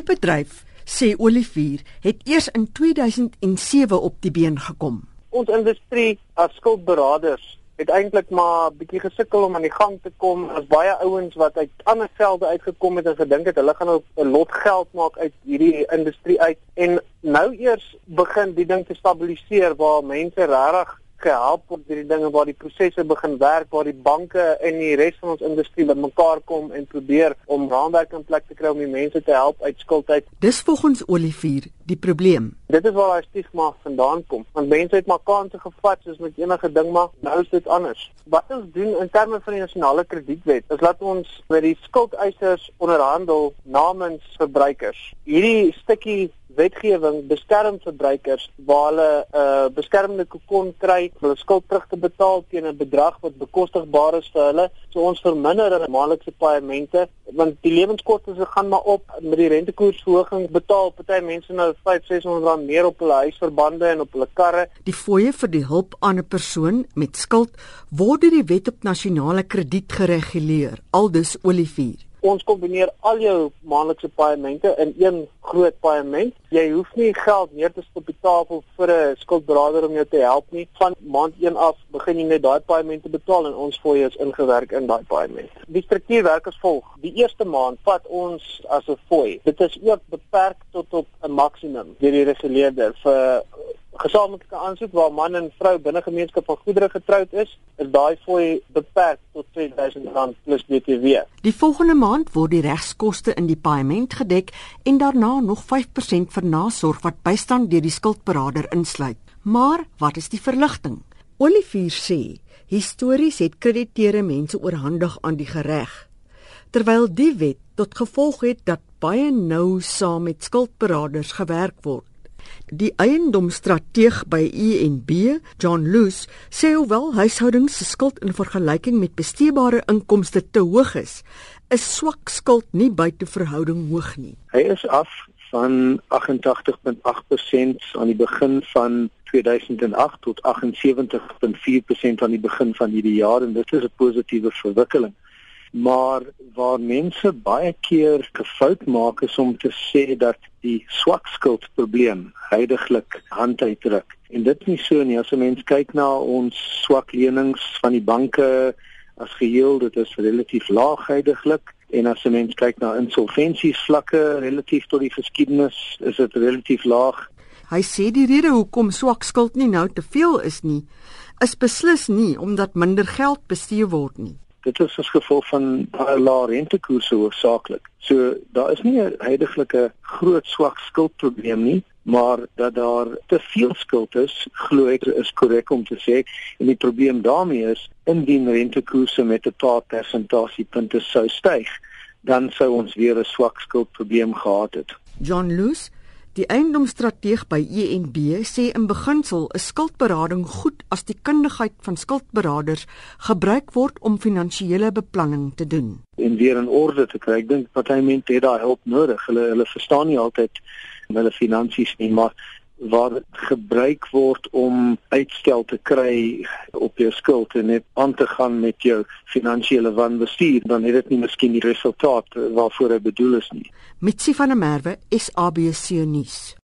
Die bedryf, sê Olivier, het eers in 2007 op die been gekom. Ons industrie as skuldberaders het eintlik maar bietjie gesukkel om aan die gang te kom. As baie ouens wat uit ander velde uitgekom het en gedink het hulle gaan 'n lot geld maak uit hierdie industrie uit en nou eers begin die ding te stabiliseer waar mense regtig gehelp word deur die dinge waar die prosesse begin werk waar die banke en die res van ons industrie bymekaar kom en probeer om raamwerk in plek te kry om die mense te help uit skuld uit. Dis volgens Olivier die probleem. Dit is waar daai stigma vandaan kom. Want mense het maar kansse gevat soos met enige ding maar nou is dit anders. Wat ons doen in terme van die nasionale kredietwet is laat ons met die skuldeisers onderhandel namens verbruikers. Hierdie stukkie wetgewing beskerm verbruikers waar hulle 'n uh, beskermende kokon kry om hulle skuld terug te betaal teen 'n bedrag wat bekostigbaar is vir hulle. So ons verminder hulle maandelikse paemente want die lewenskoste se gaan maar op met die rentekoersverhoging betaal party mense nou 5 600 rand meer op hulle huisverbande en op hulle karre. Die fooie vir die hulp aan 'n persoon met skuld word deur die wet op nasionale krediet gereguleer. Aldus Olivier Ons kombineer al jou maandelikse paemente in een groot paement. Jy hoef nie geld neer te sit op die tafel vir 'n skuldberader om jou te help nie. Van maand 1 af begin jy net daai paemente betaal en ons fooi is ingewerk in daai paement. Die struktuur werk as volg: Die eerste maand vat ons as 'n fooi. Dit is ook beperk tot op 'n maksimum deur die reguleerder vir gesamentlike aansoek waar man en vrou binne gemeenskap van goedere getroud is, is daai fooi beperk R2000 plus BTW. Die volgende maand word die regskoste in die paaiement gedek en daarna nog 5% vir nasorg wat bystand deur die skuldberader insluit. Maar wat is die verligting? Olivier sê, histories het krediteure mense oorhandig aan die reg. Terwyl die wet tot gevolg het dat baie nou saam met skuldberaders gewerk word. Die eiendomsstrateeg by ENB, John Loose, sê hoewel huishoudings se skuld in vergelyking met besteedbare inkomste te hoog is, is swak skuld nie buite verhouding hoog nie. Hy is af van 88.8% aan die begin van 2008 tot 78.4% aan die begin van hierdie jaar en dit is 'n positiewe verwikkeling maar waar mense baie keer gefout maak is om te sê dat die swak skuld probleem heidaglik hand uitdruk. En dit nie so nie. As 'n mens kyk na ons swak lenings van die banke as geheel dit is relatief laag heidaglik en as 'n mens kyk na insolventiesvlakke relatief tot die geskiedenis is dit relatief laag. Hy sê die rede hoekom swak skuld nie nou te veel is nie is beslis nie omdat minder geld bestee word nie dit is as gevolg van baie lae rentekoerse hoofsaaklik. So daar is nie 'n heidaglik groot swak skuldprobleem nie, maar dat daar te veel skuld is, glo ek is korrek om te sê. En die probleem daarmee is indien rentekoerse met 'n paar persentasiepunte sou styg, dan sou ons weer 'n swak skuldprobleem gehad het. John Loose Die eiendomsstrateeg by ENB sê in beginsel is skuldberading goed as die kundigheid van skuldberaders gebruik word om finansiële beplanning te doen. En weer in orde te kry. Ek dink party mense het daai hulp nodig. Hulle hulle verstaan nie altyd hulle finansies nie, maar waar dit gebruik word om uitstel te kry op jou skuld en net aan te gaan met jou finansiële wanbestuur, dan het dit nie miskien die resultaat waarvoor dit bedoel is nie. Mitsi van der Merwe, SABC nuus.